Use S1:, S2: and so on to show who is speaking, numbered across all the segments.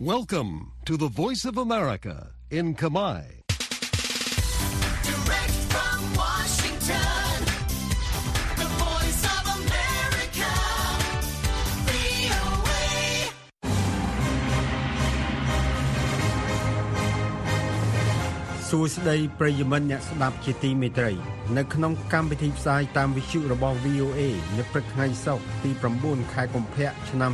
S1: Welcome to the Voice of America in Kamai.
S2: សួស្តីប្រិយមិត្តអ្នកស្ដាប់ជាទីមេត្រី នៅក្នុងកម្មវិធីផ្សាយតាមវិទ្យុរបស់ VOA នៅព្រឹកថ្ងៃសុក្រទី9ខែកុម្ភៈឆ្នាំ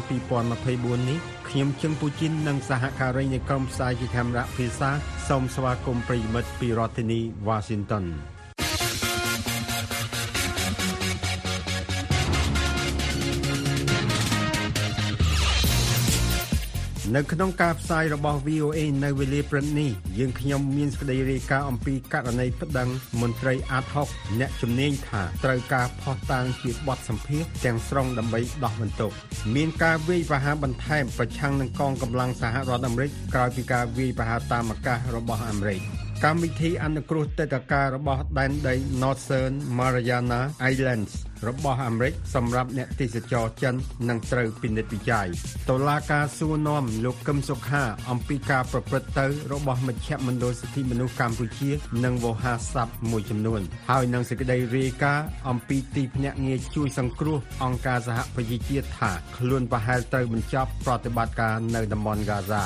S2: 2024នេះខ្ញុំជឹងពូជីននិងសហការីនៃក្រុមផ្សាយជាកាមេរ៉ាភាសាសូមស្វាគមន៍ប្រិយមិត្តពីរដ្ឋធានី Washington នៅក្នុងការផ្សាយរបស់ VOA នៅវេលាព្រឹកនេះយើងខ្ញុំមានសេចក្តីរាយការណ៍អំពីករណីប្តឹងមន្ត្រីអាត6អ្នកជំនាញថាត្រូវការផុសតាងជាបទសម្ភាសន៍ទាំងស្រុងដើម្បីដោះបន្ទុកមានការវាយប្រហារបន្ថែមប្រឆាំងនឹងកងកម្លាំងសហរដ្ឋអាមេរិកក្រោយពីការវាយប្រហារតាមអាកាសរបស់អាមេរិកកម្មវិធីអនុគ្រោះទឹកអាកាសរបស់ដែនដី Northern Mariana Islands របស់អាមេរិកសម្រាប់អ្នកទេសចរចិននឹងត្រូវពិនិត្យវិจัยតុលាការសួរនាំលោកកឹមសុខាអំពីការប្រព្រឹត្តទៅរបស់មជ្ឈមណ្ឌលសិទ្ធិមនុស្សកម្ពុជា និងវោហារស័ព្ទមួយចំនួន ហើយនឹងសេចក្តីរាយការណ៍អំពីទីភ្នាក់ងារជួយសង្គ្រោះអង្គការសហប្រជាជាតិថាខ្លួនប្រហែលត្រូវបញ្ចប់ប្រតិបត្តិការនៅតំបន់ហ្គាហ្សា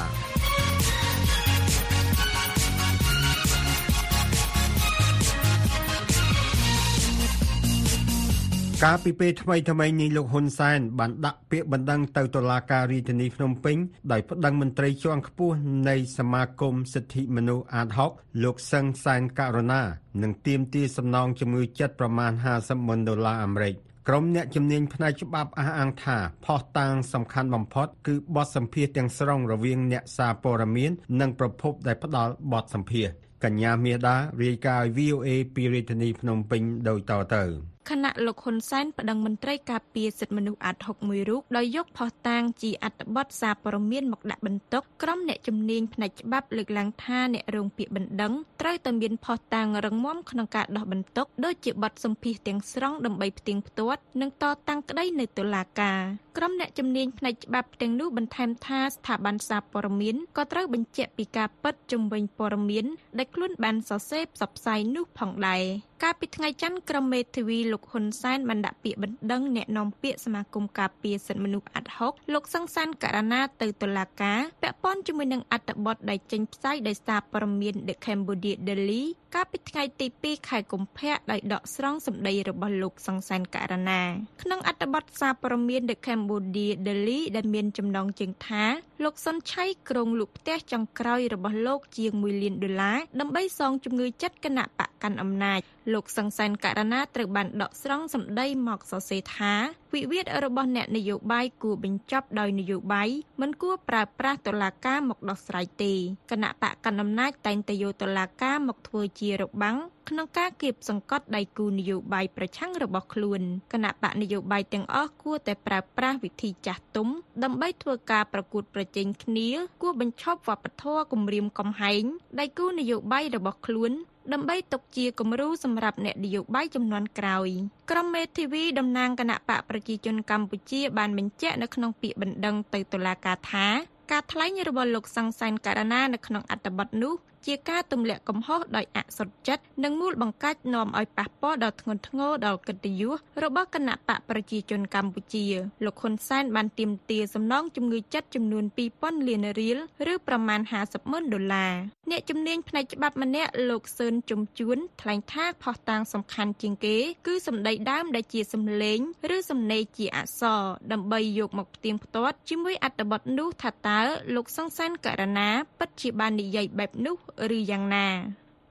S2: កាលពីពេលថ្មីថ្មីនេះលោកហ៊ុនសែនបានដាក់ពាក្យបណ្ដឹងទៅតុលាការរាជធានីភ្នំពេញដោយប្តឹងមន្ត្រីជាន់ខ្ពស់នៃសមាគមសិទ្ធិមនុស្សអាត6លោកសឹងសែនករណានិងទាមទារសំណងជំងឺចិត្តប្រមាណ50ម៉ឺនដុល្លារអាមេរិកក្រុមអ្នកជំនាញផ្នែកច្បាប់អះអាងថាផុសតាងសំខាន់បំផុតគឺបទសម្ភាសន៍ទាំងស្រុងរវាងអ្នកសារព័ត៌មាន និងប្រភពដែលផ្ដល់បទសម្ភាសន៍កញ្ញាមាសដារាយការណ៍ឲ្យ VOA ពីរាជធានីភ្នំពេញដូចតទៅ
S3: ខណៈលោកហ៊ុនសែនប្តឹងមន្ត្រីការពារសិទ្ធិមនុស្សអាត់ហុកមួយរូបដោយយកផុសតាងជាអត្ថបទសារព័ត៌មានមកដាក់បន្ទុកក្រុមអ្នកជំនាញផ្នែកច្បាប់លើកឡើងថាអ្នករងពាក្យបណ្ដឹងត្រូវតែមានផុសតាងរឹងមាំក្នុងការដោះបន្ទុកដូចជាបទសម្ភាសន៍ទាំងស្រុងដើម្បីផ្ទៀងផ្ទាត់និងតតាំងក្តីនៅតុលាការ ក្រុមអ្នកជំនាញផ្នែកច្បាប់ទាំងនោះបន្ថែមថាស្ថាប័នសារព័ត៌មានក៏ត្រូវបញ្ជាក់ពីការពិតជំវិញព័ត៌មានដែលខ្លួនបានសរសេរផ្សព្វផ្សាយនោះផងដែរកាលពីថ្ងៃច័ន្ទក្រុមមេធាវីលោកហ៊ុនសែនបានដាក់ពាក្យបណ្ដឹងអ្នកនាំពាក្យសមាគមការពារសិទ្ធិមនុស្សអាត់ហុកលោកសង្សានករណាទៅតុលាការពាក់ព័ន្ធជាមួយនឹងអត្ថបទដែលចេញផ្សាយដោយសារព័ត៌មាន The Cambodia Daily កាលពីថ្ងៃទី2ខែកុម្ភៈដោយដកស្រង់សម្ដីរបស់លោកសង្សានករណាក្នុងអត្ថបទសារព័ត៌មាន The Cambodia Daily ដែលមានចំណងជើងថា លោកសុនឆៃក្រុងលក់ផ្ទះចុងក្រោយរបស់លោកជាង1លានដុល្លារដើម្បីសងជំងឺចិត្តគណៈបកកាន់អំណាចលោកសង្សានករណាត្រូវបានដកស្រង់សម្ដីមកសរសេរថាវិវាទរបស់អ្នកនយោបាយគួរបញ្ចប់ដោយនយោបាយមិនគួរប្រើប្រាស់តុលាការមកដោះស្រាយទេគណៈបកកណ្ដាលអំណាចតែងតែយកតុលាការមកធ្វើជារបាំង ក្នុងការគៀបសង្កត់ដៃគូនយោបាយប្រឆាំងរបស់ខ្លួនគណៈបកនយោបាយទាំងអស់គួរតែប្រើប្រាស់វិធីចាស់ទុំដើម្បីធ្វើការប្រកួតប្រជែងគ្នា គួរបញ្ឈប់វប្បធម៌គំរាមកំហែងដៃគូនយោបាយរបស់ខ្លួនដើម្បីទុកជាគំរូសម្រាប់អ្នកនយោបាយចំនួនក្រោយក្រុមមេធាវីតំណាងគណៈបកប្រជាជនកម្ពុជាបានបញ្ជាក់នៅក្នុងពាក្យបណ្ដឹងទៅតុលាការថាការថ្លែងរបស់លោកសង្សានករណានៅក្នុងអត្ថបទនោះ ជាការទម្លាក់កំហុសដោយអសុទ្ធចិត្តនិងមូលបង្កាច់នាំឲ្យប៉ះពាល់ដល់ធ្ងន់ធ្ងរដល់កិត្តិយសរបស់គណៈបកប្រជាជនកម្ពុជាលោកហ៊ុនសែនបានទាមទារសំណងជំងឺចិត្តចំនួន2000លានរៀលឬប្រមាណ50ម៉ឺនដុល្លារអ្នកជំនាញផ្នែកច្បាប់ម្នាក់លោកសឿនជំជួនថ្លែងថាផុសតាងសំខាន់ជាងគេ គឺសម្ដីដើមដែលជាសម្លេងឬសំណេរជាអក្សរដើម្បីយកមកផ្ទៀងផ្ទាត់ជាមួយអត្ថបទនោះថាតើលោកសង្សានករណាពិតជាបាននិយាយបែបនោះឬយ៉ាងណា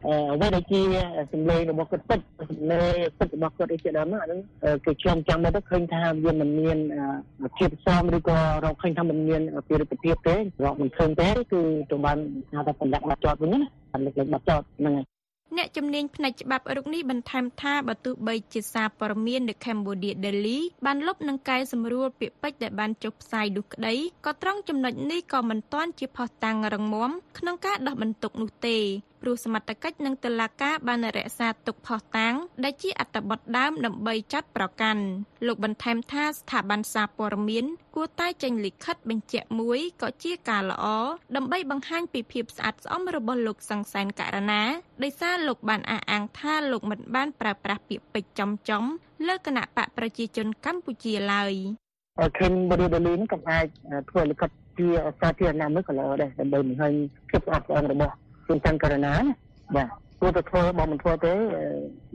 S4: អឺអ្វីដែលជាសម្លេងរបស់គាត់ពិតសម្លេងពិតរបស់គាត់អីជាដើមហ្នឹងអាហ្នឹងអឺគេចាំចាំមកទៅឃើញថាវាមិនមានអឺជាផ្សំឬក៏រកឃើញថាមិនមានពីរិទ្ធភាពទេរកមិនឃើញទេគឺទៅបានហៅថាបណ្ដាក់បាត់ចោតវិញណាបានលើកលែងបាត់ចោតហ្នឹងហើយ
S3: អ្នកជំនាញផ្នែកច្បាប់រុកនេះបន្ថែមថាបើទោះបីជាសារព័ត៌មាន The Cambodia Daily បានលុបនិងកែសម្រួលពាក្យពេចន៍ដែលបានចុះផ្សាយនោះក្តីក៏ត្រង់ចំណុចនេះក៏មិនទាន់ជាផុសតាងរងមាំក្នុងការដោះបន្ទុកនោះទេព្រោះសមត្ថកិច្ចនិងតុលាការបានរក្សាទុកផុសតាងដែលជាអត្ថបទដើមដើម្បីចាត់ប្រកាន់លោកបន្ថែមថាស្ថាប័នសារព័ត៌មានគួរតែចេញលិខិតបញ្ជាក់មួយក៏ជាការល្អដើម្បីបង្ហាញពីភាពស្អាតស្អំរបស់លោកសង្សានករណាដោយសារលោកបានអះអាងថាលោកមិនបានប្រើប្រាស់ពាក្យពេចន៍ចំចំលើគណៈបកប្រជាជនកម្ពុជាឡើយ
S4: ខេមបរិបលីនក៏អាចធ្វើលិខិតជាសាធារណៈមួយក៏ល្អដែរដើម្បីបង្ហាញភាពស្អាតស្អំរបស់ ជនច័ន្ទករណាណាបាទគួរតែធ្វើបើមិនធ្វើទេ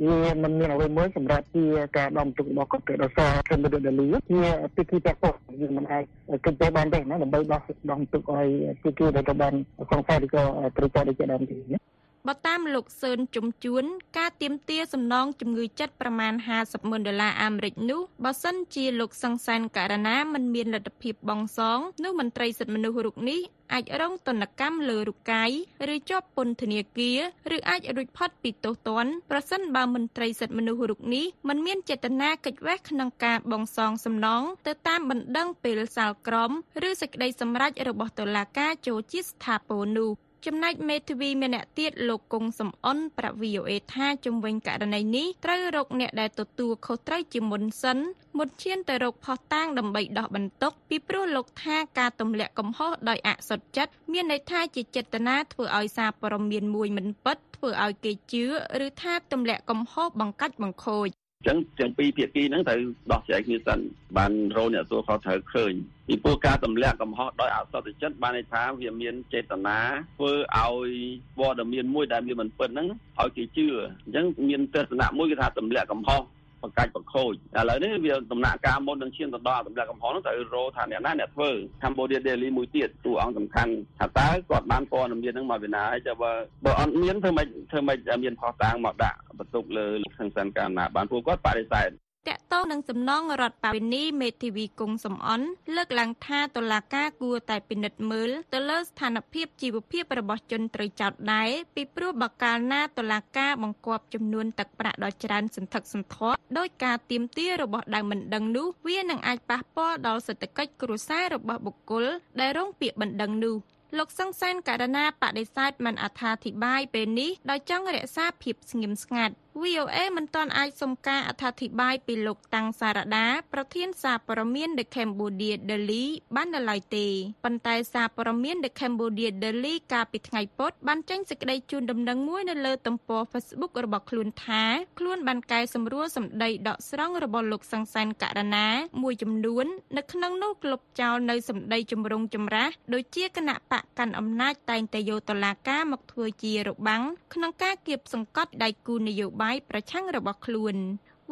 S4: វាមិនមានអ្វីមួយសម្រាប់ជាការដំទុករបស់គាត់ទេដោយសារខេមបរិបលីជាពិធីពាក់ព័ន្ធវាមិនអាចគិតទៅបានទេណាដើម្បីដោះដំទុកឲ្យពិធីដែលទៅបានសង្ស័យឬក៏ត្រូវចោទដូចជាដើមទេណា
S3: បើតាមលោកសឿនជំជួន ការទៀមទាសំណងជំងឺចិត្តប្រមាណ50ម៉ឺនដុល្លារអាមេរិកនោះបើសិនជាលោកសង្សានករណាមិនមានលទ្ធភាពបង់សងនោះមន្ត្រីសិទ្ធិមនុស្សរូបនេះអាចរងទណ្ឌកម្មលើរូបកាយឬជាប់ពន្ធនាគារឬអាចរួចផុតពីទោសទណ្ឌប្រសិនបើមន្ត្រីសិទ្ធិមនុស្សរូបនេះមិនមានចេតនាកិច្ចវេះក្នុងការបង់សងសំណងទៅតាមបណ្ដឹងពេលសាលក្រមឬសេចក្តីសម្រេចរបស់តុលាការចូលជាស្ថាពរនោះ ចំណែកមេធាវីម្នាក់ទៀតលោកគង់សំអនប្រាក់ VOA ថាជំវិញករណីនេះត្រូវរកអ្នកដែលទទួលខុសត្រូវជាមុនសិនមុនឈានទៅរកផុសតាងដើម្បីដោះបន្ទុកពីព្រោះលោកថាការទម្លាក់កំហុសដោយអសុទ្ធចិត្តមានន័យថាជាចេតនាធ្វើឲ្យសារព័ត៌មានមួយមិនពិតធ្វើឲ្យគេជឿឬថាទម្លាក់កំហុសបង្កាច់បង្ខូច
S5: អញ្ចឹងទាំងពីរភាគីហ្នឹងត្រូវដោះស្រាយគ្នាសិនបានរោអ្នកទទួលខុសត្រូវឃើញពីព្រោះការទម្លាក់កំហុសដោយអសតចិត្តបានន័យថាវាមានចេតនាធ្វើឲ្យព័ត៌មានមួយដែលវាមិនពិតហ្នឹងឲ្យគេជឿអញ្ចឹងមានទស្សនៈមួយគឺថាទម្លាក់កំហុស បង្កាច់បង្ខូចឥឡូវនេះវាដំណាក់កាលមុននឹងឈានទៅដល់ទម្លាក់កំហុសហ្នឹងត្រូវរកថាអ្នកណាអ្នកធ្វើ Cambodia Daily មួយទៀតតួអង្គសំខាន់ថាតើគាត់បានព័ត៌មានហ្នឹងមកពីណាហើយចុះបើបើអត់មានធ្វើម៉េចធ្វើម៉េចឲ្យមានផុសតាងមកដាក់បន្ទុកលើលោកខឹងសានកាលណាបានព្រោះគាត់បដិសេធ
S3: តកតងនឹងសំណងរដ្ឋបាវិនីមេធាវីគង់សំអនលើកឡើងថាតុលាការគួរតែពិនិត្យមើលទៅលើស្ថានភាពជីវភាពរបស់ជនត្រូវចោទដែរពីព្រោះបើកាលណាតុលាការបង្គាប់ចំនួនទឹកប្រាក់ដ៏ច្រើនសន្ធឹកសន្ធាប់ដោយការទៀមទារបស់ដៅមិនដឹងនោះវានឹងអាចប៉ះពាល់ដល់សេដ្ឋកិច្ចគ្រួសាររបស់បុគ្គលដែលរងពាក្យបណ្ដឹងនោះលោកសង្សានករណាបដិសេធមិនអត្ថាធិប្បាយពេលនេះដោយចង់រក្សាភាពស្ងៀមស្ងាត់ VOA មិនទាន់អាចសុំការអត្ថាធិប្បាយពីលោកតាំងសារដាប្រធានសារព័ត៌មាន The Cambodia Daily បាននៅឡើយទេប៉ុន្តែសារព័ត៌មាន The Cambodia Daily កាលពីថ្ងៃពុធបានចេញសេចក្តីជូនដំណឹងមួយនៅលើទំព័រ Facebook របស់ខ្លួនថាខ្លួនបានកែសម្រួលសម្ដីដកស្រង់របស់លោកសង្សានករណាមួយចំនួន នៅក្នុងនោះក្លុបចោលនៅសម្ដីចម្រុងចម្រាស់ដូចជាគណៈបកកាន់អំណាចតែងតែយកតឡាការមកធ្វើជារបាំងក្នុងការគៀបសង្កត់ដៃគូនយោបាយប្រឆាំងរបស់ខ្លួន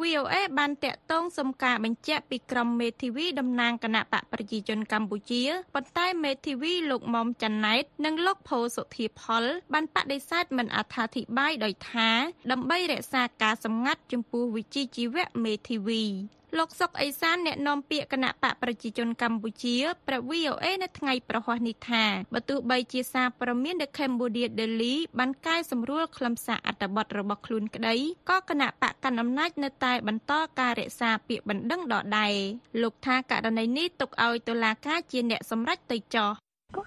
S3: VOA បានតាក់ទងសុំការបញ្ជាក់ពីក្រុមមេធាវីតំណាងគណៈបកប្រជាជនកម្ពុជាប៉ុន្តែមេធាវីលោកមុំចាន់ណែតនិងលោកផូសុធាផល បានបដិសេធមិនអត្ថាធិប្បាយដោយថា ដើម្បីរក្សាការសម្ងាត់ចំពោះវិជ្ជាជីវៈមេធាវី លោកសុកអេសានអ្នកនាំពាក្យគណៈបកប្រជាជនកម្ពុជាប្រាប់ VOA នៅថ្ងៃប្រហ័សនេះថាបើទោះបីជាសារព័ត៌មាន The Cambodia Daily បានកែសម្រួលខ្លឹមសារអត្ថបទរបស់ខ្លួនក្តីក៏គណៈបកកណ្ដាលអំណាចនៅតែបន្តការរក្សាពាក្យបណ្ដឹងដដែលលោកថាករណីនេះទុកឲ្យតុលាការជាអ្នកសម្រេចទៅចោះ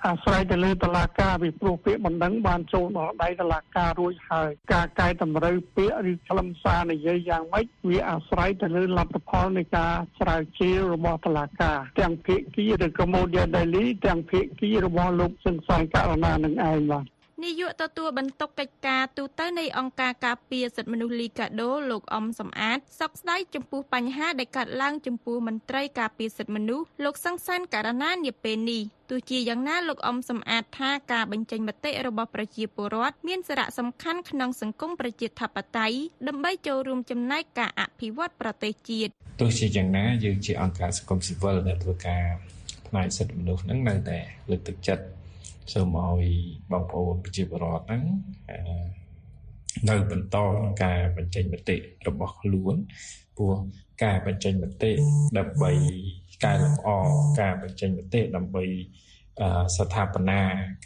S6: អាស្រ័យទៅលើតឡាការពីព្រោះពាក្យបណ្ដឹងបានចូលដល់ដៃតឡាការរួចហើយការកែតម្រូវពាក្យឬខ្លឹមសារនិយាយយ៉ាងម៉េចវាអាស្រ័យទៅលើលទ្ធផលនៃការស្រាវជ្រាវរបស់តឡាការទាំងភាគីឬក៏ Cambodia Daily ទាំងភាគីរបស់លោកសឹងសានករណានឹងឯងបាទ
S3: នាយកទទួលបន្ទុកកិច្ចការទូតនៃអង្គការការពារសិទ្ធិមនុស្សលីកាដូលោកអំសំអាតសោកស្ដាយចំពោះបញ្ហាដែលកើតឡើងចំពោះមន្ត្រីការពារសិទ្ធិមនុស្សលោកសង្សានករណានាពេលនេះទោះជាយ៉ាងណាលោកអំសំអាតថាការបញ្ចេញមតិរបស់ប្រជាពលរដ្ឋមានសារៈសំខាន់ក្នុងសង្គមប្រជាធិបតេយ្យដើម្បីចូលរួមចំណែកការអភិវឌ្ឍប្រទេសជាតិ
S7: ទោះជាយ៉ាងណាយើងជាអង្គការសង្គមស៊ីវិលដែលធ្វើការផ្នែកសិទ្ធិមនុស្សហ្នឹងនៅតែលើកទឹកចិត្ត សូមឲ្យបងប្អូនប្រជាពលរដ្ឋហ្នឹងអឺនៅបន្តក្នុងការបញ្ចេញមតិរបស់ខ្លួនព្រោះការបញ្ចេញមតិដើម្បីកែលម្អការបញ្ចេញមតិដើម្បីអឺស្ថាបនា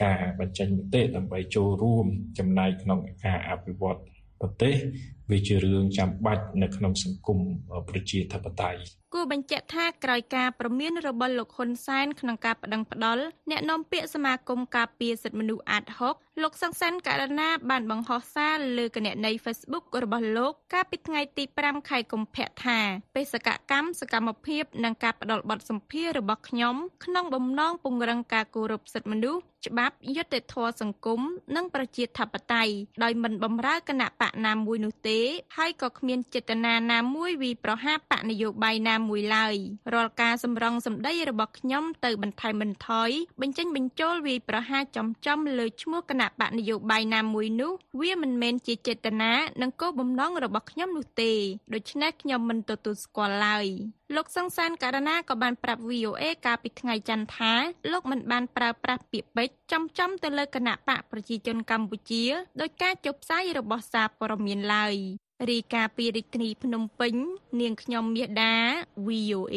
S7: ការបញ្ចេញមតិដើម្បីចូលរួមចំណែកក្នុងការអភិវឌ្ឍប្រទេសវាជារឿងចាំបាច់នៅក្នុងសង្គមប្រជាធិបតេយ្យ
S3: គួរបញ្ជាក់ថាក្រោយការប្រមានរបស់លោកហ៊ុនសែនក្នុងការប្តឹងផ្តល់អ្នកនាំពាក្យសមាគមការពារសិទ្ធិមនុស្សអាត6លោកសង្សានករណាបានបង្ហោះសារលើគណនី Facebook របស់លោកកាលពីថ្ងៃទី5ខែកុម្ភៈថាបេសកកម្មសកម្មភាពនិងការផ្តល់បទសម្ភាសន៍របស់ខ្ញុំក្នុងបំណងពង្រឹងការគោរពសិទ្ធិមនុស្សច្បាប់យុត្តិធម៌សង្គមនិងប្រជាធិបតេយ្យដោយមិនបំរើគណៈបកណាមួយនោះទេ ហើយក៏គ្មានចេតនាណាមួយវិប្រហាបកនយោបាយណាមួយឡើយរាល់ការសម្រងសម្ដីរបស់ខ្ញុំទៅបន្ថែមបន្ថយបញ្ចេញបញ្ចូលវិប្រហាចំចំលើឈ្មោះគណៈបកនយោបាយណាមួយនោះវាមិនមែនជាចេតនានិងគោលបំណងរបស់ខ្ញុំនោះទេដូច្នេះខ្ញុំមិនទទួលស្គាល់ឡើយលោកសង្សានករណាក៏បានប្រាប់ VOA កាលពីថ្ងៃច័ន្ទថាលោកមិនបានប្រើប្រាស់ពាក្យពេចន៍ចំចំទៅលើគណៈបកប្រជាជនកម្ពុជាដោយការចុះផ្សាយរបស់សារព័ត៌មានឡើយ រីកាពីរាជធានីភ្នំពេញ នាងខ្ញុំមាសដា VOA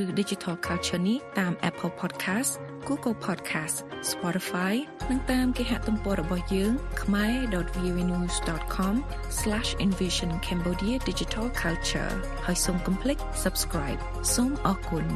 S3: ឬ Digital Culture នេះតាម Apple Podcast Google Podcast Spotify និងតាមគេហទំព័ររបស់យើង khmer.vnews.com/envision Cambodia Digital Culture ហើយសូមកុំភ្លេច subscribe សូមអរគុណ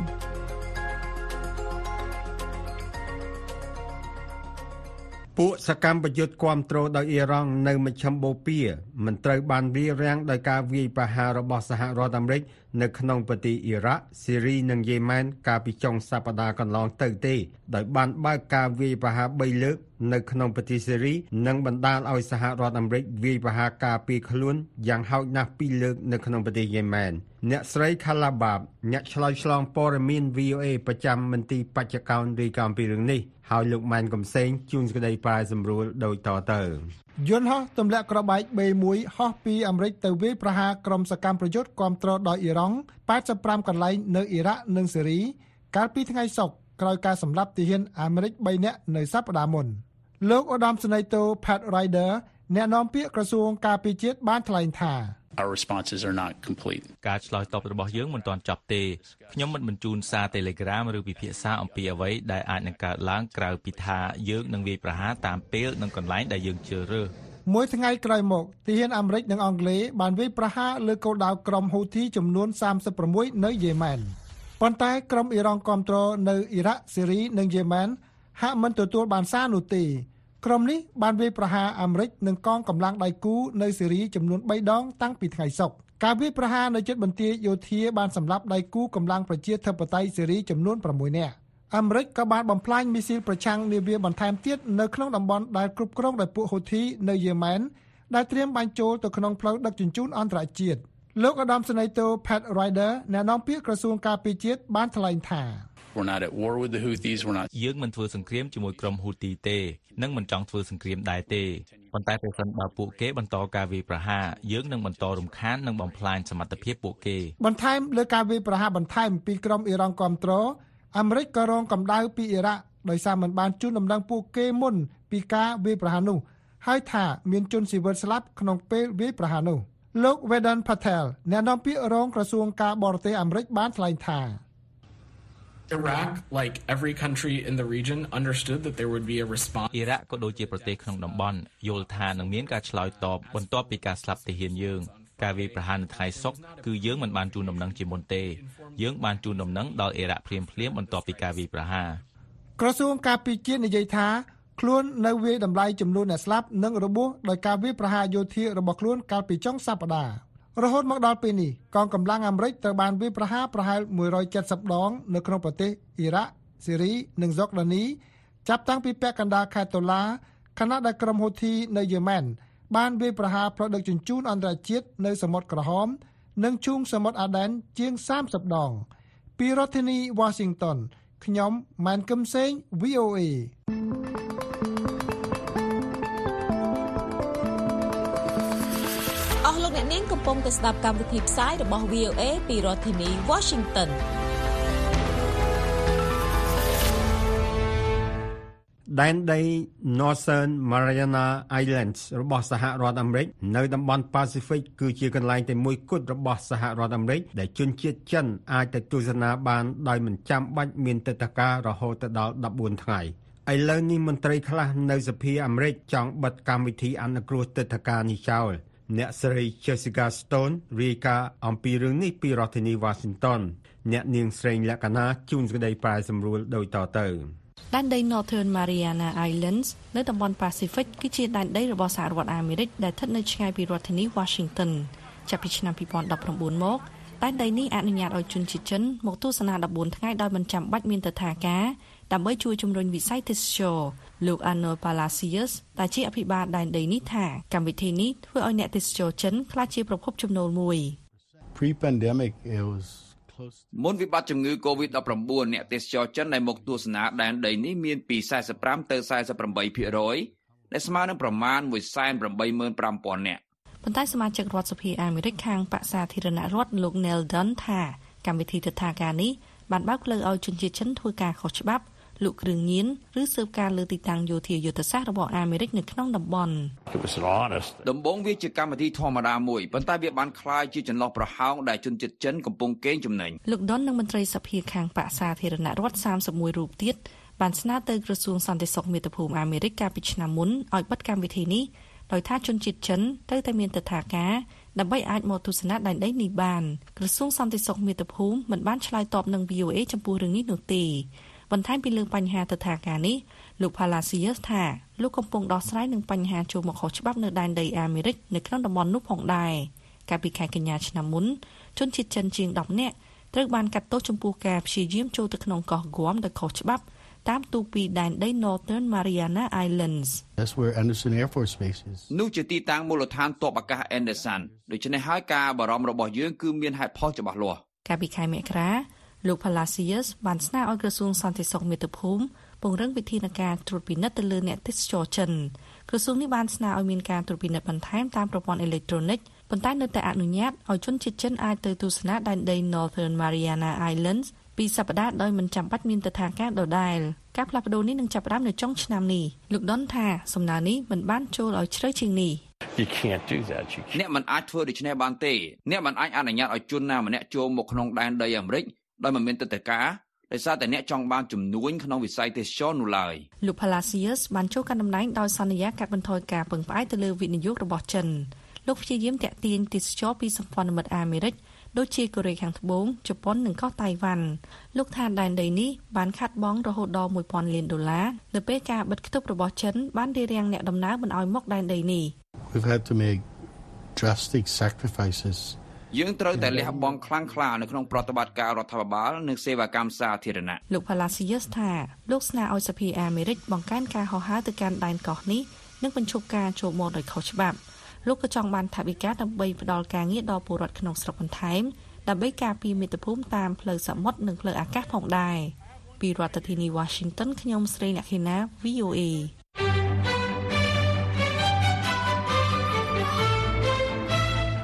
S2: ពួកសកម្មប្រយុទ្ធគាំទ្រដោយអ៊ីរ៉ង់នៅមជ្ឈមបូព៌ាមិនត្រូវបានវាយរាំងដោយការវាយប្រហាររបស់សហរដ្ឋអាមេរិកនៅក្នុងប្រទេសអ៊ីរ៉ាក់ស៊ីរីនិងយេម៉ែនកាលពីចុងសប្តាហ៍កន្លងទៅទេដោយបានបើកការវាយប្រហារ3លើកនៅក្នុងប្រទេសស៊ីរីនិងបណ្ដាលឲ្យសហរដ្ឋអាមេរិកវាយប្រហារការពារខ្លួនយ៉ាងហោចណាស់2លើកនៅក្នុងប្រទេសយេម៉ែនអ្នកស្រី Khalabab អ្នកឆ្លើយឆ្លងព័ត៌មាន VOA ប្រចាំមន្ទីរបច្ចុប្បន្នរាយការណ៍ពីរឿងនេះហើយលោកម៉ែនកំសែងជួនសេចក្តីប្រាយសម្រួលដូចតទៅ
S8: យន្តហោះទម្លាក់ក្របបែក B1 ហោះពីអាមេរិកទៅវាយប្រហារក្រុមសកម្មប្រយុទ្ធគាំទ្រដោយអ៊ីរ៉ង់85កន្លែងនៅអ៊ីរ៉ាក់និងស៊េរី កាលពីថ្ងៃសុក្រក្រោយការសម្លាប់ទាហានអាមេរិក3នាក់នៅសប្តាហ៍មុនលោកឧត្តមសេនីយ៍តូ Pat Ryder អ្នកនាំពាក្យក្រសួងការពារជាតិបានថ្លែងថា
S9: our responses are not complete.
S10: ការឆ្លើយតបរបស់យើងមិនទាន់ចប់ទេខ្ញុំមិនបញ្ជូនសារ Telegram ឬពិភាក្សាអំពីអ្វីដែលអាចនឹងកើតឡើងក្រៅពីថាយើងនឹងវាយប្រហារតាមពេលនិងកន្លែងដែលយើងជ្រើសរើស
S8: មួយថ្ងៃក្រោយមកទាហានអាមេរិកនិងអង់គ្លេសបានវាយប្រហារលើគោលដៅក្រុមហ៊ូធីចំនួន36នៅយេម៉ែនប៉ុន្តែក្រុមអ៊ីរ៉ង់គ្រប់គ្រងនៅអ៊ីរ៉ាក់ស៊េរីនិងយេម៉ែនហាក់មិនទទួលបានសារនោះទេ ក្រុមនេះបានវាយប្រហារអាមេរិកនិងកងកម្លាំងដៃគូនៅស៊េរីចំនួន3ដងតាំងពីថ្ងៃសុក្រការវាយប្រហារនៅជិតបន្ទាយយោធាបានសម្លាប់ដៃគូកម្លាំងប្រជាធិបតេយ្យស៊េរីចំនួន6នាក់អាមេរិកក៏បានបំផ្លាញមីស៊ីលប្រឆាំងនាវាបន្ថែមទៀតនៅក្នុងតំបន់ដែលគ្រប់គ្រងដោយពួកហ៊ូធីនៅយេម៉ែនដែលត្រៀមបាញ់ចូលទៅក្នុងផ្លូវដឹកជញ្ជូនអន្តរជាតិលោកឧត្តមសេនីយ៍តូ Pat Ryder អ្នកនាំពាក្យក្រសួងការពារជាតិបានថ្លែងថា
S9: We're not at war with the Houthis. We're not
S10: យើងមិនធ្វើសង្គ្រាមជាមួយក្រុមហ៊ូទីទេនិងមិនចង់ធ្វើសង្គ្រាមដែរទេប៉ុន្តែប្រសិនបើពួកគេបន្តការវាយប្រហារយើងនឹងបន្តរំខាននិងបំផ្លាញសមត្ថភាពពួកគេ
S8: បន្ថែមលើការវាយប្រហារបន្ថែមពីក្រុមអ៊ីរ៉ង់គ្រប់គ្រងអាមេរិកក៏រងកម្ដៅពីអ៊ីរ៉ាក់ដោយសារមិនបានជូនដំណឹងពួកគេមុនពីការវាយប្រហារនោះហើយថាមានជនស៊ីវិលស្លាប់ក្នុងពេលវាយប្រហារនោះលោក Vedan Patel អ្នកនាំពាក្យរងក្រសួងការបរទេសអាមេរិកបានថ្លែងថា
S11: Iraq, like every country in the region, understood that there would be a response.
S10: អ៊ីរ៉ាក់ក៏ដូចជាប្រទេសក្នុងតំបន់យល់ថានឹងមានការឆ្លើយតបបន្ទាប់ពីការស្លាប់ទាហានយើងការវាយប្រហារនៅថ្ងៃសុក្រគឺយើងមិនបានជូនដំណឹងជាមុនទេយើងបានជូនដំណឹងដល់អ៊ីរ៉ាក់ភ្លាមៗបន្ទាប់ពីការវាយប្រហារ
S8: ក្រសួងការពារជាតិនិយាយថាខ្លួននៅវាយតម្លៃចំនួនអ្នកស្លាប់និងរបួសដោយការវាយប្រហារយោធារបស់ខ្លួនកាលពីចុងសប្តាហ៍ រហូតមកដល់ពេលនេះកងកម្លាំងអាមេរិកត្រូវបានវាយប្រហារប្រហែល170ដង នៅក្នុងប្រទេសអ៊ីរ៉ាក់ស៊េរីនិងហ្សុកដានី ចាប់តាំងពីពាក់កណ្ដាលខែតុលាខណៈដែលក្រុមហូធីនៅយេម៉ែនបានវាយប្រហារផ្លូវដឹកជញ្ជូនអន្តរជាតិនៅសមុទ្រក្រហម និងឈូងសមុទ្រអាដែនជាង30ដង ពីរដ្ឋធានី Washington ខ្ញុំម៉ែនកឹមសេង VOA
S12: កអ្នកនាងកំពុងតែស្ដាប់កម្មវិធីផ្សាយរបស់ VOA ពីរដ្ឋធានី Washington
S2: ដែនដី Northern Mariana Islands របស់សហរដ្ឋអាមេរិកនៅតំបន់ Pacific គឺជាកន្លែងតែមួយគត់របស់សហរដ្ឋអាមេរិកដែលជនជាតិចិនអាចទៅទស្សនាបានដោយមិនចាំបាច់មានទឹកដីការរហូតដល់14ថ្ងៃឥឡូវនេះមន្ត្រីខ្លះនៅសភាអាមេរិកចង់បិទកម្មវិធីអនុគ្រោះទឹកដីការនេះចោល អ្នកស្រី Jessica Stone រាយការណ៍អំពីរឿងនេះពីរដ្ឋធានី Washington អ្នកនាងស្រេងលក្ខណាជួនសេចក្តីប្រាយសម្រួលដូចតទៅ
S13: ដែនដី Northern Mariana Islands នៅតំបន់ Pacific គឺជាដែនដីរបស់សហរដ្ឋអាមេរិកដែលស្ថិតនៅឆ្ងាយពីរដ្ឋធានី Washington ចាប់ពីឆ្នាំ2019មកដែនដីនេះអនុញ្ញាតឲ្យជនជាតិចិនមកទស្សនា14ថ្ងៃដោយមិនចាំបាច់មានទិដ្ឋាការ ដើម្បីជួយជំរុញវិស័យទេសចរលោក Arnold Palacios ដែលជាអភិបាលដែនដីនេះថាកម្មវិធីនេះធ្វើឲ្យអ្នកទេសចរចិនក្លាយជាប្រភពចំណូលមួយ
S14: Pre-pandemic it was
S15: មុនវិបត្តិជំងឺ Covid-19 អ្នកទេសចរចិនដែលមកទស្សនាដែនដីនេះមានពី45ទៅ48%ដែលស្មើនឹងប្រមាណ185,000នាក់
S13: ប៉ុន្តែសមាជិករដ្ឋសភាអាមេរិកខាងបក្សសាធារណរដ្ឋលោក Neil Dunn ថាកម្មវិធីទិដ្ឋាការនេះបានបើកផ្លូវឲ្យជនជាតិចិនធ្វើការខុសច្បាប់ លក់គ្រឿងញៀនឬស៊ើបការលើទីតាំងយោធាយុទ្ធសាស្ត្ររបស់អាមេរិកនៅក្នុងតំបន់
S15: ដំបូងវាជាកម្មវិធីធម្មតាមួយប៉ុន្តែវាបានคล้ายជាចន្លោះប្រហោងដែលជនជាតិចិនកំពុងកេងចំណេញ
S13: លោកដុននិងមន្ត្រីសភាខាងបកសាធារណរដ្ឋ31រូបទៀតបានស្នើទៅក្រសួងសន្តិសុខមាតុភូមិអាមេរិកកាលពីឆ្នាំមុនឲ្យបិទកម្មវិធីនេះដោយថាជនជាតិចិនត្រូវតែមានទិដ្ឋាការដើម្បីអាចមកទស្សនាដែនដីនេះបានក្រសួងសន្តិសុខមាតុភូមិមិនបានឆ្លើយតបនឹង VOA ចំពោះរឿងនេះនោះទេ បន្ថែមពីលើបញ្ហាទិដ្ឋាការនេះលោក Palacios ថាលោកកំពុងដោះស្រាយនឹងបញ្ហាចូលមកខុសច្បាប់នៅដែនដីអាមេរិកនៅក្នុងតំបន់នោះផងដែរកាលពីខែកញ្ញាឆ្នាំមុនជនជាតិចិនជាង10នាក់ត្រូវបានកាត់ទោសចំពោះការព្យាយាមចូលទៅក្នុងកោះហ្គាំដោយខុសច្បាប់តាមទូពីដែនដី Northern Mariana Islands
S14: That's where Anderson Air Force Base is
S15: នោះជាទីតាំងមូលដ្ឋានទ័ពអាកាស Anderson ដូច្នេះហើយការបារម្ភរបស់យើងគឺមានហេតុផលច្បាស់លាស់
S13: កាលពីខែមករា លោក Palacios បានស្នើឲ្យក្រសួងសន្តិសុខមាតុភូមិពង្រឹងវិធានការត្រួតពិនិត្យទៅលើអ្នកទេសចរចិនក្រសួងនេះបានស្នើឲ្យមានការត្រួតពិនិត្យបន្ថែមតាមប្រព័ន្ធអេឡិចត្រូនិកប៉ុន្តែនៅតែអនុញ្ញាតឲ្យជនជាតិចិនអាចទៅទស្សនាដែនដី Northern Mariana Islands ពីសប្តាហ៍ដោយមិនចាំបាច់មានទិដ្ឋាការដដែលការផ្លាស់ប្ដូរនេះនឹងចាប់ផ្ដើមនៅចុងឆ្នាំនេះលោកដុនថាសំណើនេះមិនបានចូលឲ្យជ្រៅជាងនេះ
S14: You can't do that you
S15: អ្នកមិនអាចធ្វើដូច្នេះបានទេអ្នកមិនអាចអនុញ្ញាតឲ្យជនណាម្នាក់ចូលមកក្នុងដែនដីអាមេរិក ដោយមិនមានទិដ្ឋាការដោយសារតែអ្នកចង់បានជំនួយក្នុងវិស័យទេសចរនោះឡើយ
S13: លោក Palacios បានចូលកាន់តំណែងដោយសន្យាកាត់បន្ថយការពឹងផ្អែកទៅលើវិនិយោគរបស់ចិនលោកព្យាយាមតាក់ទាញទេសចរពីសម្ព័ន្ធមិត្តអាមេរិកដូចជាកូរ៉េខាងត្បូងជប៉ុននិងក៏តៃវ៉ាន់លោកថាដែនដីនេះបានខាត់បងរហូតដល់1000លានដុល្លារនៅពេលការបិទគប់របស់ចិនបានរារាំងអ្នកដំណើរមិនឲ្យមកដែនដីនេះ
S14: We've had to make drastic sacrifices
S15: យើងត្រូវតែលះបង់ខ្លាំងក្លានៅក្នុងប្រតិបត្តិការរដ្ឋាភិបាលនិងសេវាកម្មសាធារណៈ
S13: លោក Palacios ថាលោកស្នើឲ្យសភាអាមេរិកបង្កើនការហោះហើរទៅកាន់ដែនកោះនេះនិងបញ្ឈប់ការចូលមកដោយខុសច្បាប់លោកក៏ចង់បានថវិកាដើម្បីផ្ដល់ការងារដល់ពលរដ្ឋក្នុងស្រុកបន្ថែមដើម្បីការពារមាតុភូមិតាមផ្លូវសមុទ្រនិងផ្លូវអាកាសផងដែរពីរដ្ឋធានី Washington ខ្ញុំស្រីអ្នកខេណា VOA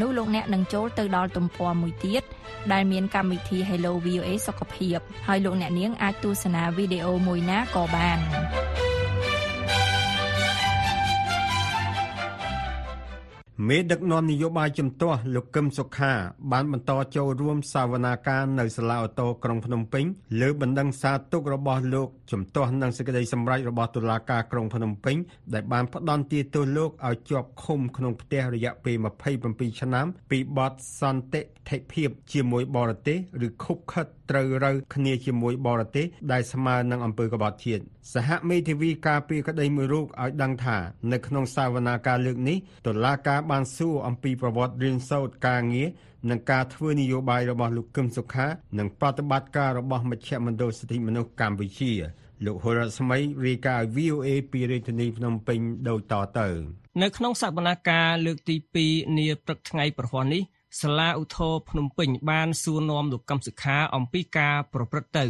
S3: នោះលោកអ្នកនឹងចូលទៅដល់ទំព័រមួយទៀតដែលមានកម្មវិធី Hello VOA សុខភាពហើយលោកអ្នកនាងអាចទស្សនាវីដេអូមួយណាក៏បាន។
S2: មេដឹកនាំនយោបាយជំទាស់លោកកឹមសុខា បានបន្តចូលរួមសវនាការនៅសាលាអូតូក្រុងភ្នំពេញលើបណ្ដឹងសារទុករបស់លោកជំទាស់នឹងសេចក្តីសម្រេចរបស់តុលាការក្រុងភ្នំពេញដែលបានផ្តន្ទាទោសលោកឲ្យជាប់ឃុំក្នុងផ្ទះរយៈពេល27ឆ្នាំពីបទសន្តិធិភាពជាមួយបរទេសឬខុបខិត ត្រូវរើគ្នាជាមួយបរទេសដែលស្មើនឹងអំពើក្បត់ជាតិសហមេធាវីការពីក្តីមួយរូបឲ្យដឹងថានៅក្នុងសាវនាការលើកនេះតុលាការបានសួរអំពីប្រវត្តិរៀនសូត្រការងារនិងការធ្វើនយោបាយរបស់លោកកឹមសុខា និងប្រតិបត្តិការរបស់មជ្ឈមណ្ឌលសិទ្ធិមនុស្សកម្ពុជាលោកហុរ៉ាស្មីរាយការណ៍ VOA ពីរាជធានីភ្នំពេញដូចតទៅ
S16: នៅក្នុងសវនកម្មលើកទី2នាព្រឹកថ្ងៃប្រហ័ននេះ សាលាឧទ្ធរភ្នំពេញបានសួរនាំលោកកឹមសុខាអំពីការប្រព្រឹត្តទៅ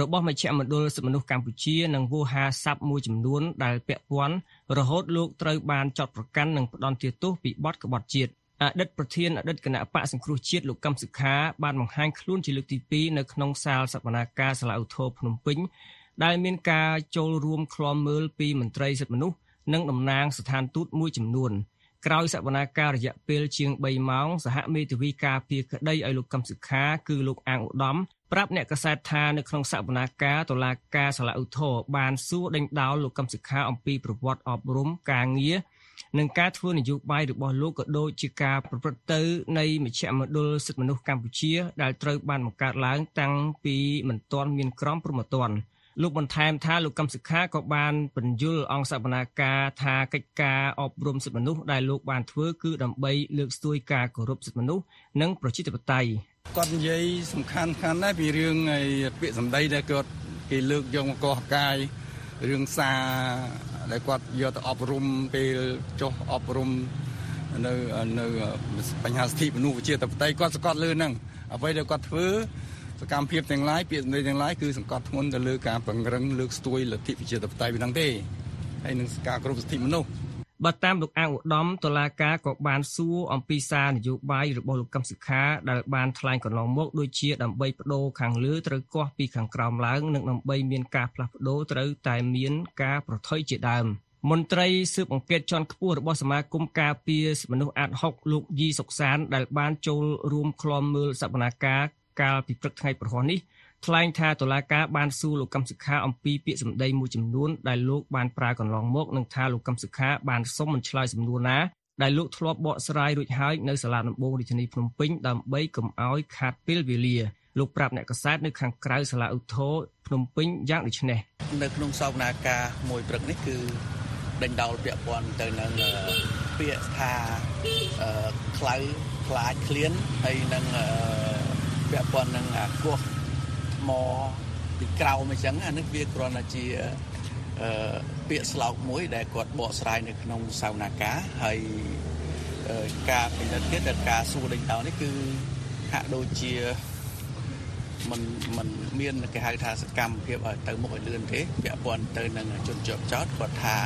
S16: របស់មជ្ឈមណ្ឌលសិទ្ធិមនុស្សកម្ពុជានិងវោហាស័ព្ទមួយចំនួនដែលពាក់ព័ន្ធរហូតលោកត្រូវបានចាត់ប្រកាន់និងផ្ដន្ទាទោសពីបទក្បត់ជាតិអតីតប្រធានអតីតគណៈបកសង្គ្រោះជាតិលោកកឹមសុខាបានបង្ហាញខ្លួនជាលើកទី2នៅក្នុងសាលសវនាការសាលាឧទ្ធរភ្នំពេញដែលមានការចូលរួមឃ្លាំមើលពីមន្ត្រីសិទ្ធិមនុស្សនិងតំណាងស្ថានទូតមួយចំនួន ក្រោយសវនាការរយៈពេលជាង3ម៉ោងសហមេធាវីការពារក្តីឲ្យលោកកឹមសុខាគឺលោកអាងឧត្តមប្រាប់អ្នកកសែតថានៅក្នុងសវនាការតុលាការសាលាឧទ្ធរបានសួរដេញដោលលោកកឹមសុខាអំពីប្រវត្តិអប់រំការងារនិងការធ្វើនយោបាយរបស់លោកក៏ដូចជាការប្រព្រឹត្តទៅនៃមជ្ឈមណ្ឌលសិទ្ធិមនុស្សកម្ពុជា ដែលត្រូវបានបង្កើតឡើងតាំងពីមិនទាន់មានក្រមព្រហ្មទណ្ឌ លោកបន្ថែមថាលោកកឹមសុខាក៏បានបញ្យលអង្គសវនាការថាកិច្ចការអប់រំសិទ្ធិមនុស្សដែលលោកបានធ្វើគឺដើម្បីលើកស្ទួយការគោរពសិទ្ធិមនុស្សនិងប្រជាធិបតេយ្យ
S17: គាត់និយាយសំខាន់ខាន់ដែរពីរឿងឯពាក្យសម្ដីដែលគាត់គេលើកយកមកកោះកាយរឿងសារដែលគាត់យកទៅអប់រំពេលចុះអប់រំនៅនៅបញ្ហាសិទ្ធិមនុស្សវិជាតបតីគាត់សង្កត់លើហ្នឹងអ្វីដែលគាត់ធ្វើ សកម្មភាពទាំងឡាយពាក្យសម្ដីទាំងឡាយគឺសង្កត់ធ្ងន់ទៅលើការពង្រឹងលើកស្ទួយលទ្ធិប្រជាធិបតេយ្យហ្នឹងទេហើយនឹងការគ្រប់សិទ្ធិមនុស្ស
S16: បើតាមលោកអាងឧត្តមតុលាការក៏បានសួរអំពីសារនយោបាយរបស់លោកកឹមសុខាដែលបានថ្លែងកន្លងមកដូចជាដើម្បីបដូរខាងលើត្រូវកោះពីខាងក្រោមឡើងនិងដើម្បីមានការផ្លាស់ប្ដូរត្រូវតែមានការប្រថុយជាដើមមន្ត្រីស៊ើបអង្កេតជាន់ខ្ពស់របស់សមាគមការពារមនុស្សអាត6លោកយីសុកសានដែលបានចូលរួមក្លំមើលសវនាការ កាលពីព្រឹកថ្ងៃប្រហ័ននេះថ្លែងថាតុលាការបានសួរលោកកឹមសុខាអំពីពាក្យសម្ដីមួយចំនួនដែលលោកបានប្រើកន្លងមកនិងថាលោកកឹមសុខាបានសុំមិនឆ្លើយសំណួរណាដែលលោកធ្លាប់បកស្រាយរួចហើយនៅសាលាដំបងរាជធានីភ្នំពេញដើម្បីកុំឲ្យខាតពេលវេលាលោកប្រាប់អ្នកកសែតនៅខាងក្រៅសាលាឧទ្ធរភ្នំពេញយ៉ាងដូចនេះ
S18: នៅក្នុងសវនាការមួយព្រឹកនេះគឺដេញដោលពាក់ព័ន្ធទៅនឹងពាក្យថាខ្លៅខ្លាចឃ្លានហើយនឹង ពាក់ព័ន្ធនឹងអាគោះមកពីក្រៅអញ្ចឹងអានេះវាគ្រាន់តែជាអឺពាក្យស្លោកមួយដែលគាត់បកស្រាយនៅក្នុងសាវនាការហើយការពិនិត្យទៀតដែលការសួរដេញដោលនេះគឺហាក់ដូចជាมันมันមានគេហៅថាសកម្មភាពឲ្យទៅមុខឲ្យលឿនទេពាក់ព័ន្ធទៅនឹងជនជាប់ចោតគាត់ថា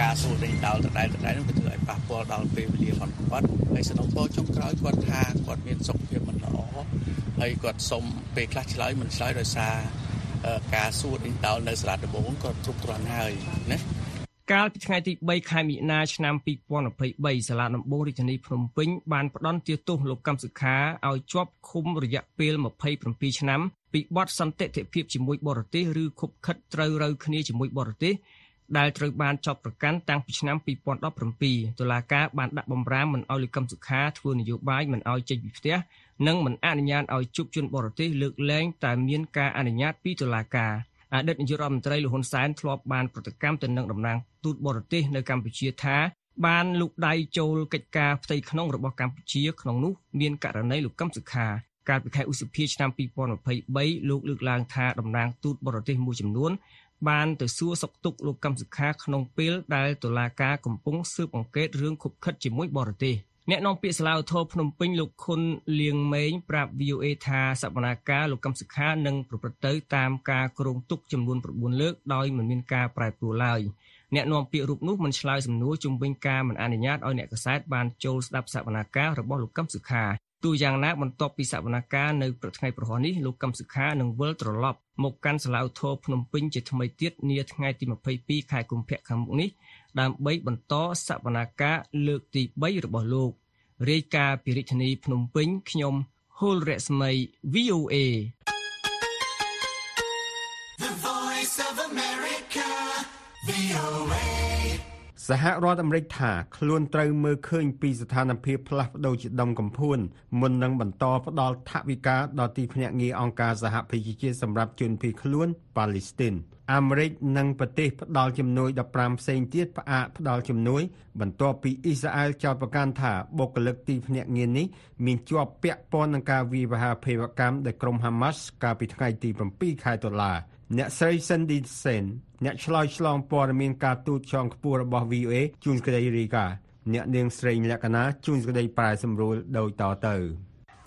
S18: ការសួរដេញដោលដដែលដដែលនឹងធ្វើឲ្យប៉ះពាល់ដល់ពេលវេលារបស់គាត់ហើយសំណុំពរចុងក្រោយគាត់ថាគាត់មានសុខភាពមិនល្អហើយគាត់សុំពេលខ្លះឆ្លើយមិនឆ្លើយដោយសារការសួរដេញដោលនៅសាលាដំបងក៏គ្រប់គ្រាន់ហើយណា
S16: កាលពីថ្ងៃទី3ខែមិនិនាឆ្នាំ2023សាលាដំបងរាជធានីភ្នំពេញបានផ្តន្ទាទោសលោកកម្មសុខាឲ្យជាប់ឃុំរយៈពេល27ឆ្នាំពីបទសន្តិធិភាពជាមួយបរទេសឬខុបខិតត្រូវរូវគ្នាជាមួយបរទេស ដែលត្រូវបានចោទប្រកាន់តាំងពីឆ្នាំ2017តុលាការបានដាក់បំរាមមិនឲ្យលោកកឹមសុខាធ្វើនយោបាយមិនឲ្យចេញពីផ្ទះនិងមិនអនុញ្ញាតឲ្យជួបជនបរទេសលើកលែងតែមានការអនុញ្ញាតពីតុលាការអតីតនាយករដ្ឋមន្ត្រីលហ៊ុនសែនធ្លាប់បានប្រតិកម្មទៅនឹងតំណាងទូតបរទេសនៅកម្ពុជាថាបានលូកដៃចូលកិច្ចការផ្ទៃក្នុងរបស់កម្ពុជាក្នុងនោះមានករណីលោកកឹមសុខាកាលពីខែឧសភាឆ្នាំ2023លោកលើកឡើងថាតំណាងទូតបរទេសមួយចំនួន បានទៅសួរសុខទុក្ខលោកកឹមសុខាក្នុងពេលដែលតុលាការកំពុងស៊ើបអង្កេតរឿងខុបខិតជាមួយបរទេសអ្នកនាំពាក្យសាលាឧទ្ធរភ្នំពេញលោកខុនលៀងម៉េងប្រាប់ VOA ថាសវនាការលោកកឹមសុខានឹងប្រព្រឹត្តទៅតាមការគ្រោងទុកចំនួន9លើកដោយមិនមានការប្រែប្រួលឡើយអ្នកនាំពាក្យរូបនោះមិនឆ្លើយសំណួរជំវិញការមិនអនុញ្ញាតឲ្យអ្នកកសែតបានចូលស្ដាប់សវនាការរបស់លោកកឹមសុខា ទោះយ៉ាងណាបន្ទាប់ពីសវនាការនៅព្រឹកថ្ងៃប្រហោះនេះលោកកឹមសុខានឹងវិលត្រឡប់មកកាន់សាលាឧទ្ធរភ្នំពេញជាថ្មីទៀតនាថ្ងៃទី22ខែកុម្ភៈខាងមុខនេះដើម្បីបន្តសវនាការលើកទី3របស់លោករាយការណ៍ពីរាជធានីភ្នំពេញខ្ញុំហុលរស្មី
S19: VOA
S2: សហរដ្ឋអាមេរិកថាខ្លួនត្រូវមើលឃើញពីស្ថានភាពផ្លាស់ប្តូរជាដុំកំភួនមុននឹងបន្តផ្ដល់ថវិកាដល់ទីភ្នាក់ងារអង្គការសហប្រជាជាតិសម្រាប់ជនភៀសខ្លួនប៉ាឡេស្ទីនអាមេរិកនិងប្រទេសផ្ដល់ជំនួយ15ផ្សេងទៀតផ្អាកផ្ដល់ជំនួយ បន្ទាប់ពីអ៊ីស្រាអែលចោទប្រកាន់ថាបុគ្គលិកទីភ្នាក់ងារនេះមានជាប់ពាក់ព័ន្ធនឹងការវាយប្រហារភេរវកម្មដោយក្រុមហាម៉ាស់កាលពីថ្ងៃទី7ខែតុលា អ្នកស្រី Cindy Sen អ្នកឆ្លើយឆ្លងព័ត៌មានការទូតចងខ្ពស់របស់ VOA ជួនក្តីរីកាអ្នកនាងស្រីលក្ខណាជួនក្តីប្រែសម្រួលដូចតទៅ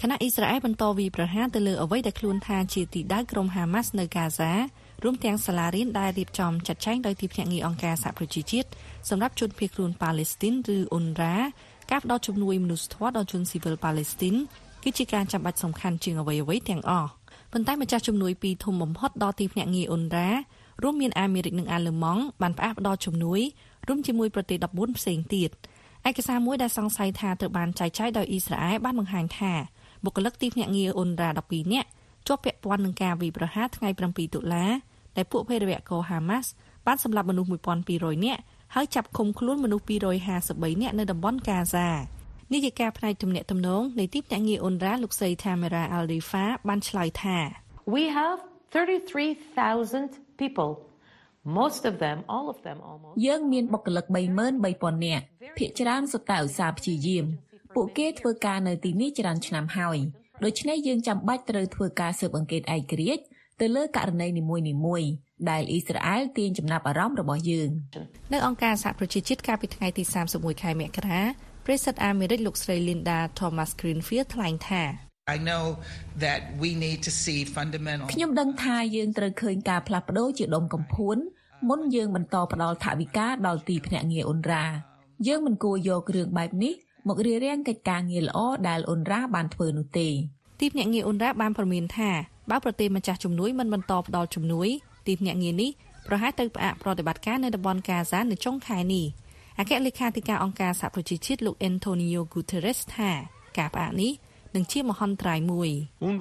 S13: គណៈអ៊ីស្រាអែលបន្តវាយប្រហារទៅលើអ្វីដែលខ្លួនថាជាទីដៅក្រុមហាម៉ាស់នៅកាហ្សារួមទាំងសាលារៀនដែលរៀបចំចាត់ចែងដោយទីភ្នាក់ងារអង្គការសហប្រជាជាតិសម្រាប់ជនភៀសខ្លួនប៉ាឡេស្ទីនឬអ៊ុនរ៉ាការផ្ដល់ជំនួយមនុស្សធម៌ដល់ជនស៊ីវិលប៉ាឡេស្ទីនគឺជាការចាំបាច់សំខាន់ជាងអ្វីៗទាំងអស់ ប៉ុន្តែម្ចាស់ជំនួយពីរធំបំផុតដល់ទីភ្នាក់ងារអ៊ុនរ៉ារួមមានអាមេរិកនិងអាល្លឺម៉ង់បានផ្អាកផ្ដល់ជំនួយរួមជាមួយប្រទេស14ផ្សេងទៀតឯកសារមួយដែលសង្ស័យថាត្រូវបានចែកចាយដោយអ៊ីស្រាអែលបានបង្ហាញថាបុគ្គលិកទីភ្នាក់ងារអ៊ុនរ៉ា12នាក់ជាប់ពាក់ព័ន្ធនឹងការវាយប្រហារថ្ងៃ7តុលាដែលពួកភេរវករហាម៉ាស់បានសម្លាប់មនុស្ស1200នាក់ហើយចាប់ឃុំខ្លួនមនុស្ស253នាក់នៅតំបន់កាហ្សា នាយិកាផ្នែកទំនាក់ទំនងនៃទីភ្នាក់ងារអ៊ុនរ៉ាលោកស្រី Tamara Aldifa បានឆ្លើយថា
S20: We have 33,000 people most of them all of them almost
S12: យើងមានបុគ្គលិក33,000នាក់ភាគច្រើនសុទ្ធតែឧស្សាហ៍ព្យាយាមពួកគេធ្វើការនៅទីនេះច្រើនឆ្នាំហើយដូច្នេះយើងចាំបាច់ត្រូវធ្វើការស៊ើបអង្កេតឯករាជ្យទៅលើករណីនីមួយៗដែលអ៊ីស្រាអែលទាញចំណាប់អារម្មណ៍របស់យើង
S13: នៅអង្គការសហប្រជាជាតិកាលពីថ្ងៃទី31ខែមករា ប្រិស័ទអាមេរិកលោកស្រី Linda Thomas Greenfield ថ្លែងថា
S21: I know that we need to see fundamental
S12: ខ្ញុំដឹងថាយើងត្រូវឃើញការផ្លាស់ប្ដូរជាដុំកំភួនមុនយើងបន្តផ្ដល់ថវិកាដល់ទីភ្នាក់ងារអ៊ុនរ៉ាយើងមិនគួរយករឿងបែបនេះមករារាំងកិច្ចការងារល្អដែលអ៊ុនរ៉ាបានធ្វើនោះទេ
S13: ទីភ្នាក់ងារអ៊ុនរ៉ាបានប្រមានថាបើប្រទេសម្ចាស់ជំនួយមិនបន្តផ្ដល់ជំនួយទីភ្នាក់ងារនេះប្រហែលទៅផ្អាកប្រតិបត្តិការនៅតំបន់កាហ្សានៅចុងខែនេះ អគ្គលេខាធិការអង្គការសហប្រជាជាតិលោក Antonio Guterres ថាការផ្អាកនេះនឹងជាមហន្តរាយមួយ
S2: អ៊ុ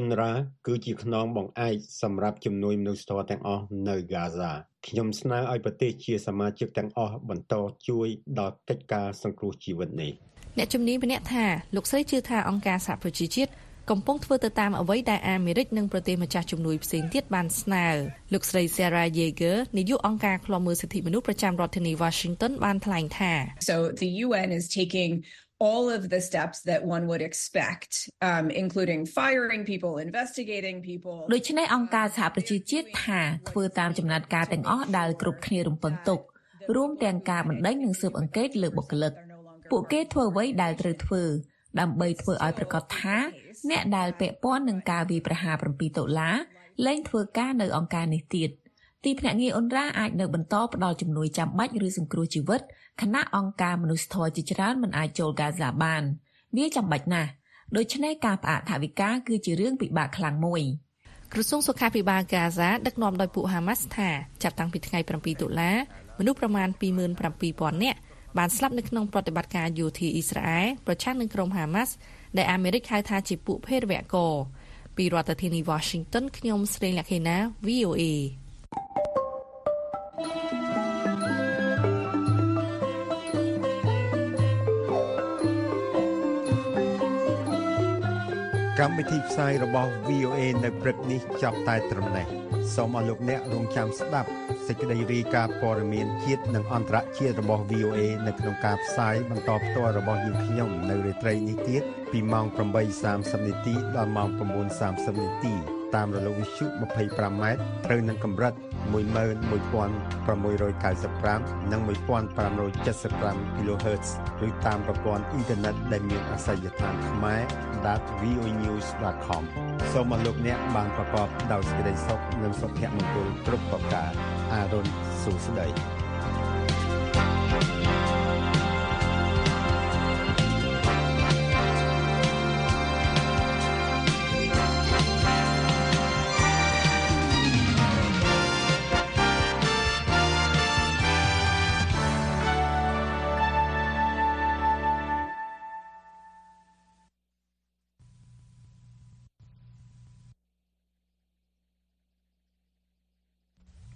S2: នរ៉ាគឺជាខ្នងបង្អែកសម្រាប់ជំនួយមនុស្សធម៌ទាំងអស់នៅហ្គាហ្សាខ្ញុំស្នើឲ្យប្រទេសជាសមាជិកទាំងអស់បន្តជួយដល់កិច្ចការសង្គ្រោះជីវិតនេះ
S13: អ្នកជំនាញម្នាក់ថាលោកស្រីជឿថាអង្គការសហប្រជាជាតិ កំពុងធ្វើទៅតាមអ្វីដែលអាមេរិកនិងប្រទេសម្ចាស់ជំនួយផ្សេងទៀតបានស្នើលោកស្រី Sarah Yeager នាយកអង្គការឃ្លាំមើលសិទ្ធិមនុស្សប្រចាំរដ្ឋធានី Washington បានថ្លែងថា
S22: So the UN is taking all of the steps that one would expect um including firing people investigating people
S12: ដូច្នេះអង្គការសហប្រជាជាតិថាធ្វើតាមចំណាត់ការទាំងអស់ដែលគ្រប់គ្នារំពឹងទុករួមទាំងការបណ្ដេញនិងស៊ើបអង្កេតលើបុគ្គលិកពួកគេធ្វើអ្វីដែលត្រូវធ្វើដើម្បីធ្វើឲ្យប្រកាសថា អ្នកដែលពាក់ព័ន្ធនឹងការវាយប្រហារ7ដុល្លារលែងធ្វើការនៅអង្គការនេះទៀតទីភ្នាក់ងារអ៊ុនរ៉ាអាចនៅបន្តផ្ដល់ជំនួយចាំបាច់ឬសង្គ្រោះជីវិតខណៈអង្គការមនុស្សធម៌ជាច្រើនមិនអាចចូលកាហ្សាបាន វាចាំបាច់ណាស់ដូច្នេះការផ្អាកថវិកាគឺជារឿងពិបាកខ្លាំងមួយ
S13: ក្រសួងសុខាភិបាលកាហ្សាដឹកនាំដោយពួកហាម៉ាស់ថាចាប់តាំងពីថ្ងៃ7តុលាមនុស្សប្រមាណ27000នាក់បានស្លាប់នៅក្នុងប្រតិបត្តិការយោធាអ៊ីស្រាអែលប្រឆាំងនឹងក្រុមហាម៉ាស់ ដែលអាមេរិកហៅថាជាពួកភេរវករពីរដ្ឋធានី Washington ខ្ញុំស្រីលក្ខិណា VOA
S2: កម្មវិធីផ្សាយរបស់ VOA នៅព្រឹកនេះចប់តែត្រឹមនេះសូមអរលោកអ្នករងចាំស្ដាប់ សេចក្តីរាយការណ៍ព័ត៌មានជាតិនិងអន្តរជាតិរបស់ VOA នៅក្នុងការផ្សាយបន្តផ្ទាល់របស់យើងខ្ញុំនៅរាត្រីនេះទៀតពីម៉ោង8:30នាទីដល់ម៉ោង9:30នាទីតាមរលកវិទ្យុ 25m ត្រូវនឹងកម្រិត11695និង1575 kHz ឬតាមប្រព័ន្ធអ៊ីនធឺណិតដែលមានអាសយដ្ឋានខ្មែរ .voenews.com សូមអរលោកអ្នកបានប្រកបដោយសេចក្តីសុខនិងសុភមង្គលគ្រប់ប្រការ អារុនសួស្តី